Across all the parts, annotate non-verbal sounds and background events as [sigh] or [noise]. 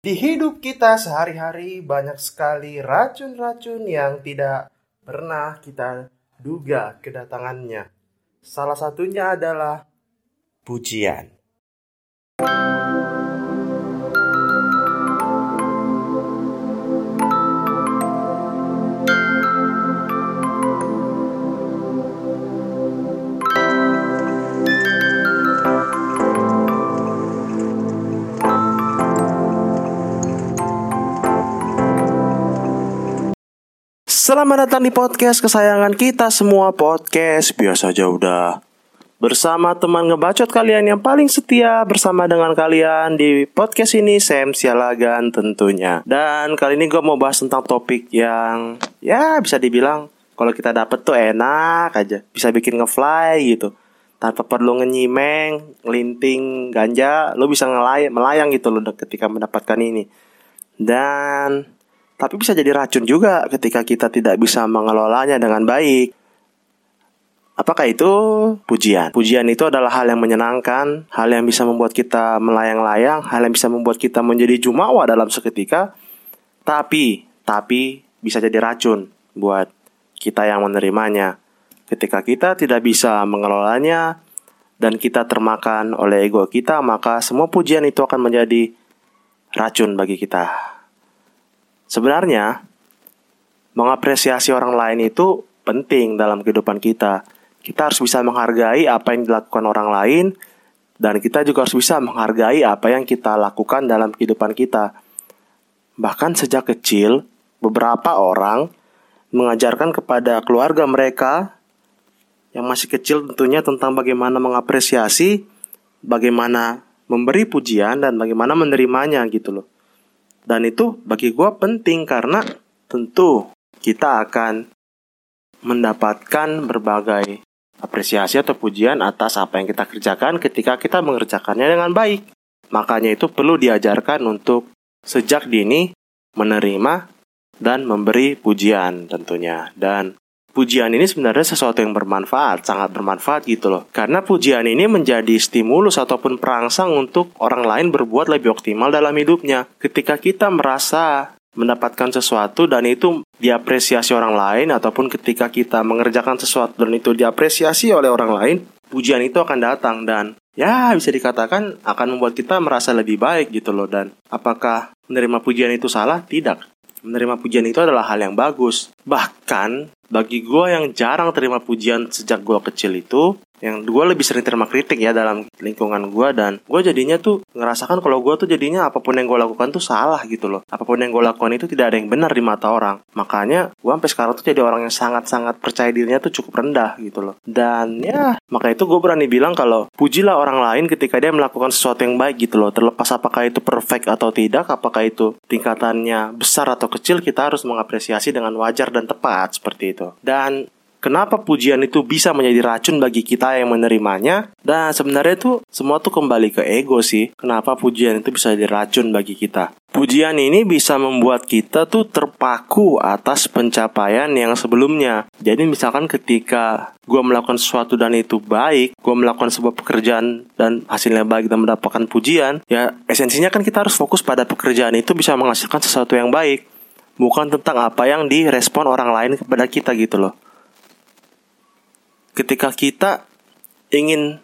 Di hidup kita sehari-hari banyak sekali racun-racun yang tidak pernah kita duga kedatangannya. Salah satunya adalah pujian. Selamat datang di podcast kesayangan kita semua podcast biasa aja udah. Bersama teman ngebacot kalian yang paling setia bersama dengan kalian di podcast ini Sam Sialagan tentunya. Dan kali ini gue mau bahas tentang topik yang ya bisa dibilang kalau kita dapet tuh enak aja bisa bikin ngefly gitu. Tanpa perlu ngenyimeng, ngelinting ganja, lo bisa ngelayang, melayang gitu loh ketika mendapatkan ini. Dan tapi bisa jadi racun juga ketika kita tidak bisa mengelolanya dengan baik. Apakah itu pujian? Pujian itu adalah hal yang menyenangkan, hal yang bisa membuat kita melayang-layang, hal yang bisa membuat kita menjadi jumawa dalam seketika. Tapi, tapi bisa jadi racun buat kita yang menerimanya. Ketika kita tidak bisa mengelolanya dan kita termakan oleh ego kita, maka semua pujian itu akan menjadi racun bagi kita. Sebenarnya, mengapresiasi orang lain itu penting dalam kehidupan kita. Kita harus bisa menghargai apa yang dilakukan orang lain, dan kita juga harus bisa menghargai apa yang kita lakukan dalam kehidupan kita. Bahkan sejak kecil, beberapa orang mengajarkan kepada keluarga mereka yang masih kecil tentunya tentang bagaimana mengapresiasi, bagaimana memberi pujian, dan bagaimana menerimanya gitu loh. Dan itu bagi gue penting karena tentu kita akan mendapatkan berbagai apresiasi atau pujian atas apa yang kita kerjakan ketika kita mengerjakannya dengan baik. Makanya itu perlu diajarkan untuk sejak dini menerima dan memberi pujian tentunya. Dan pujian ini sebenarnya sesuatu yang bermanfaat, sangat bermanfaat gitu loh. Karena pujian ini menjadi stimulus ataupun perangsang untuk orang lain berbuat lebih optimal dalam hidupnya. Ketika kita merasa mendapatkan sesuatu dan itu diapresiasi orang lain ataupun ketika kita mengerjakan sesuatu dan itu diapresiasi oleh orang lain, pujian itu akan datang dan ya bisa dikatakan akan membuat kita merasa lebih baik gitu loh dan apakah menerima pujian itu salah? Tidak. Menerima pujian itu adalah hal yang bagus. Bahkan bagi gue yang jarang terima pujian sejak gue kecil itu yang gue lebih sering terima kritik ya dalam lingkungan gue dan gue jadinya tuh ngerasakan kalau gue tuh jadinya apa pun yang gue lakukan tuh salah gitu loh. Apa pun yang gue lakukan itu tidak ada yang benar di mata orang. Makanya gue sampai sekarang tuh jadi orang yang sangat-sangat percaya dirinya tuh cukup rendah gitu loh. Dan ya maka itu gue berani bilang kalau pujilah orang lain ketika dia melakukan sesuatu yang baik gitu loh. Terlepas apakah itu perfect atau tidak apakah itu tingkatannya besar atau kecil kita harus mengapresiasi dengan wajar dan tepat seperti itu. Dan Kenapa pujian itu bisa menjadi racun bagi kita yang menerimanya? Dan sebenarnya itu semua tuh kembali ke ego sih. Kenapa pujian itu bisa jadi racun bagi kita? Pujian ini bisa membuat kita tuh terpaku atas pencapaian yang sebelumnya. Jadi misalkan ketika gue melakukan sesuatu dan itu baik, gue melakukan sebuah pekerjaan dan hasilnya baik dan mendapatkan pujian, ya esensinya kan kita harus fokus pada pekerjaan itu bisa menghasilkan sesuatu yang baik. Bukan tentang apa yang direspon orang lain kepada kita gitu loh ketika kita ingin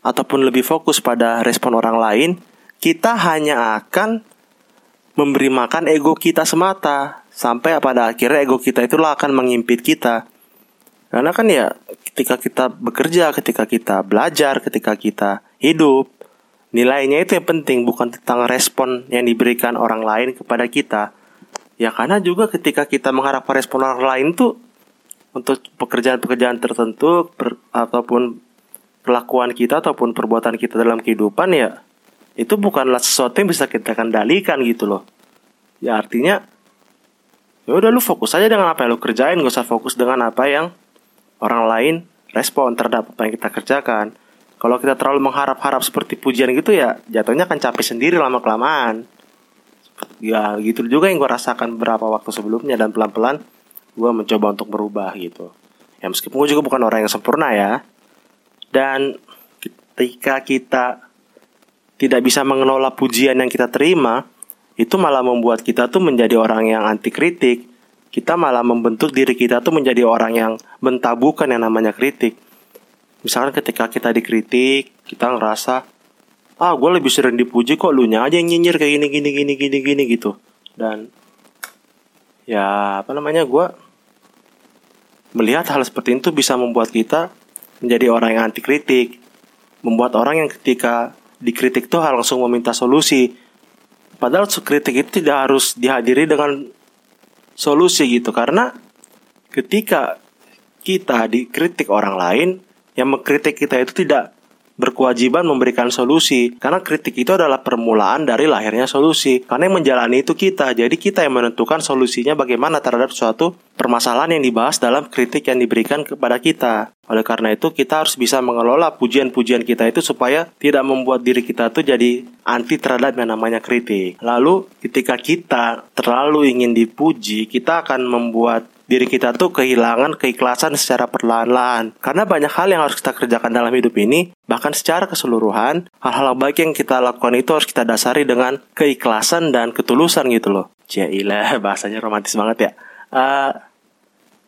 ataupun lebih fokus pada respon orang lain, kita hanya akan memberi makan ego kita semata sampai pada akhirnya ego kita itulah akan mengimpit kita. Karena kan ya ketika kita bekerja, ketika kita belajar, ketika kita hidup, nilainya itu yang penting bukan tentang respon yang diberikan orang lain kepada kita. Ya karena juga ketika kita mengharapkan respon orang lain tuh untuk pekerjaan-pekerjaan tertentu per, ataupun kelakuan kita ataupun perbuatan kita dalam kehidupan ya itu bukanlah sesuatu yang bisa kita kendalikan gitu loh. Ya artinya ya udah lu fokus aja dengan apa yang lu kerjain gak usah fokus dengan apa yang orang lain respon terhadap apa yang kita kerjakan. Kalau kita terlalu mengharap-harap seperti pujian gitu ya jatuhnya akan capek sendiri lama kelamaan ya gitu juga yang gue rasakan beberapa waktu sebelumnya dan pelan-pelan gue mencoba untuk berubah gitu ya meskipun gue juga bukan orang yang sempurna ya dan ketika kita tidak bisa mengelola pujian yang kita terima itu malah membuat kita tuh menjadi orang yang anti kritik. Kita malah membentuk diri kita tuh menjadi orang yang bentabukan yang namanya kritik. Misalkan ketika kita dikritik, kita ngerasa, ah gue lebih sering dipuji kok lu aja yang nyinyir kayak gini gini gini gini gini gitu. Dan ya apa namanya gue melihat hal seperti itu bisa membuat kita menjadi orang yang anti kritik, membuat orang yang ketika dikritik tuh langsung meminta solusi. Padahal kritik itu tidak harus dihadiri dengan solusi gitu karena ketika kita dikritik orang lain yang mengkritik kita itu tidak berkewajiban memberikan solusi karena kritik itu adalah permulaan dari lahirnya solusi. Karena yang menjalani itu kita jadi kita yang menentukan solusinya bagaimana terhadap suatu permasalahan yang dibahas dalam kritik yang diberikan kepada kita. Oleh karena itu kita harus bisa mengelola pujian-pujian kita itu supaya tidak membuat diri kita tuh jadi anti terhadap yang namanya kritik. Lalu ketika kita terlalu ingin dipuji kita akan membuat diri kita tuh kehilangan keikhlasan secara perlahan-lahan. Karena banyak hal yang harus kita kerjakan dalam hidup ini, bahkan secara keseluruhan, hal-hal baik yang kita lakukan itu harus kita dasari dengan keikhlasan dan ketulusan gitu loh. Jailah, [laughs] bahasanya romantis banget ya. Uh,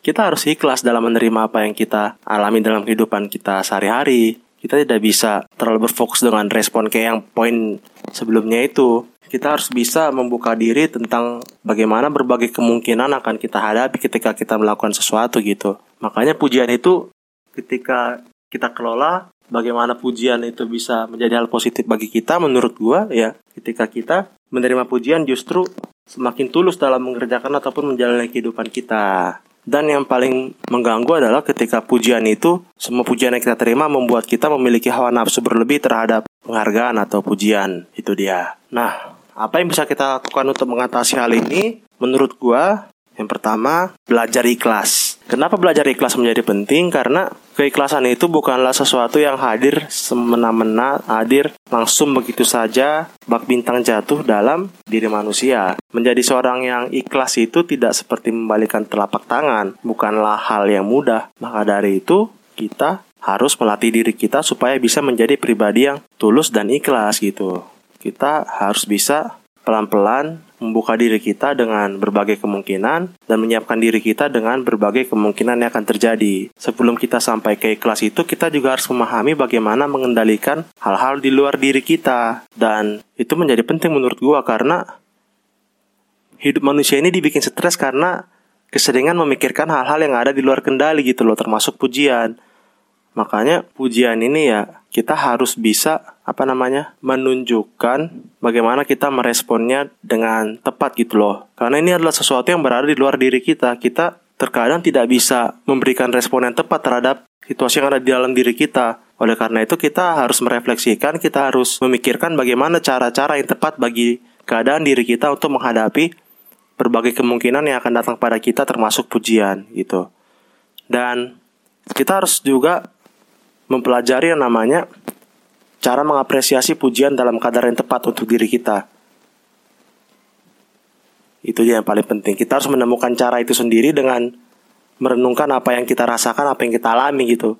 kita harus ikhlas dalam menerima apa yang kita alami dalam kehidupan kita sehari-hari. Kita tidak bisa terlalu berfokus dengan respon kayak yang poin sebelumnya itu kita harus bisa membuka diri tentang bagaimana berbagai kemungkinan akan kita hadapi ketika kita melakukan sesuatu gitu. Makanya pujian itu ketika kita kelola bagaimana pujian itu bisa menjadi hal positif bagi kita menurut gua ya ketika kita menerima pujian justru semakin tulus dalam mengerjakan ataupun menjalani kehidupan kita. Dan yang paling mengganggu adalah ketika pujian itu, semua pujian yang kita terima membuat kita memiliki hawa nafsu berlebih terhadap penghargaan atau pujian. Itu dia. Nah, apa yang bisa kita lakukan untuk mengatasi hal ini? Menurut gua, yang pertama, belajar ikhlas. Kenapa belajar ikhlas menjadi penting? Karena keikhlasan itu bukanlah sesuatu yang hadir semena-mena, hadir langsung begitu saja, bak bintang jatuh dalam diri manusia. Menjadi seorang yang ikhlas itu tidak seperti membalikan telapak tangan, bukanlah hal yang mudah. Maka dari itu, kita harus melatih diri kita supaya bisa menjadi pribadi yang tulus dan ikhlas gitu kita harus bisa pelan-pelan membuka diri kita dengan berbagai kemungkinan dan menyiapkan diri kita dengan berbagai kemungkinan yang akan terjadi. Sebelum kita sampai ke kelas itu, kita juga harus memahami bagaimana mengendalikan hal-hal di luar diri kita. Dan itu menjadi penting menurut gua karena hidup manusia ini dibikin stres karena keseringan memikirkan hal-hal yang ada di luar kendali gitu loh, termasuk pujian. Makanya pujian ini ya kita harus bisa apa namanya menunjukkan bagaimana kita meresponnya dengan tepat gitu loh. Karena ini adalah sesuatu yang berada di luar diri kita. Kita terkadang tidak bisa memberikan respon yang tepat terhadap situasi yang ada di dalam diri kita. Oleh karena itu kita harus merefleksikan kita harus memikirkan bagaimana cara-cara yang tepat bagi keadaan diri kita untuk menghadapi berbagai kemungkinan yang akan datang pada kita termasuk pujian gitu. Dan kita harus juga mempelajari yang namanya cara mengapresiasi pujian dalam kadar yang tepat untuk diri kita. Itu dia yang paling penting. Kita harus menemukan cara itu sendiri dengan merenungkan apa yang kita rasakan, apa yang kita alami gitu.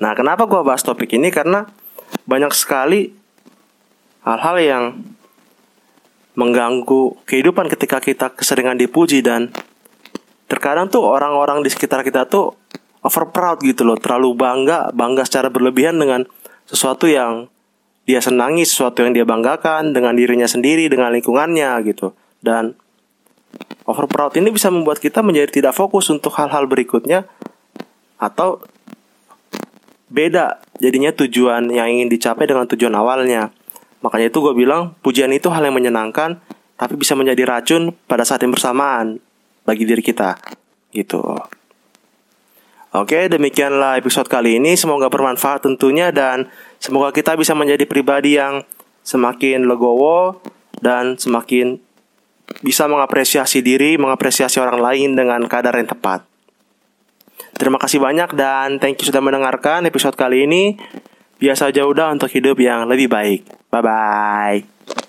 Nah, kenapa gue bahas topik ini? Karena banyak sekali hal-hal yang mengganggu kehidupan ketika kita keseringan dipuji dan terkadang tuh orang-orang di sekitar kita tuh over proud gitu loh, terlalu bangga, bangga secara berlebihan dengan sesuatu yang dia senangi, sesuatu yang dia banggakan dengan dirinya sendiri, dengan lingkungannya gitu. Dan over proud ini bisa membuat kita menjadi tidak fokus untuk hal-hal berikutnya atau beda jadinya tujuan yang ingin dicapai dengan tujuan awalnya. Makanya itu gue bilang pujian itu hal yang menyenangkan tapi bisa menjadi racun pada saat yang bersamaan bagi diri kita gitu. Oke, demikianlah episode kali ini. Semoga bermanfaat tentunya dan semoga kita bisa menjadi pribadi yang semakin legowo dan semakin bisa mengapresiasi diri, mengapresiasi orang lain dengan kadar yang tepat. Terima kasih banyak dan thank you sudah mendengarkan episode kali ini. Biasa aja udah untuk hidup yang lebih baik. Bye bye.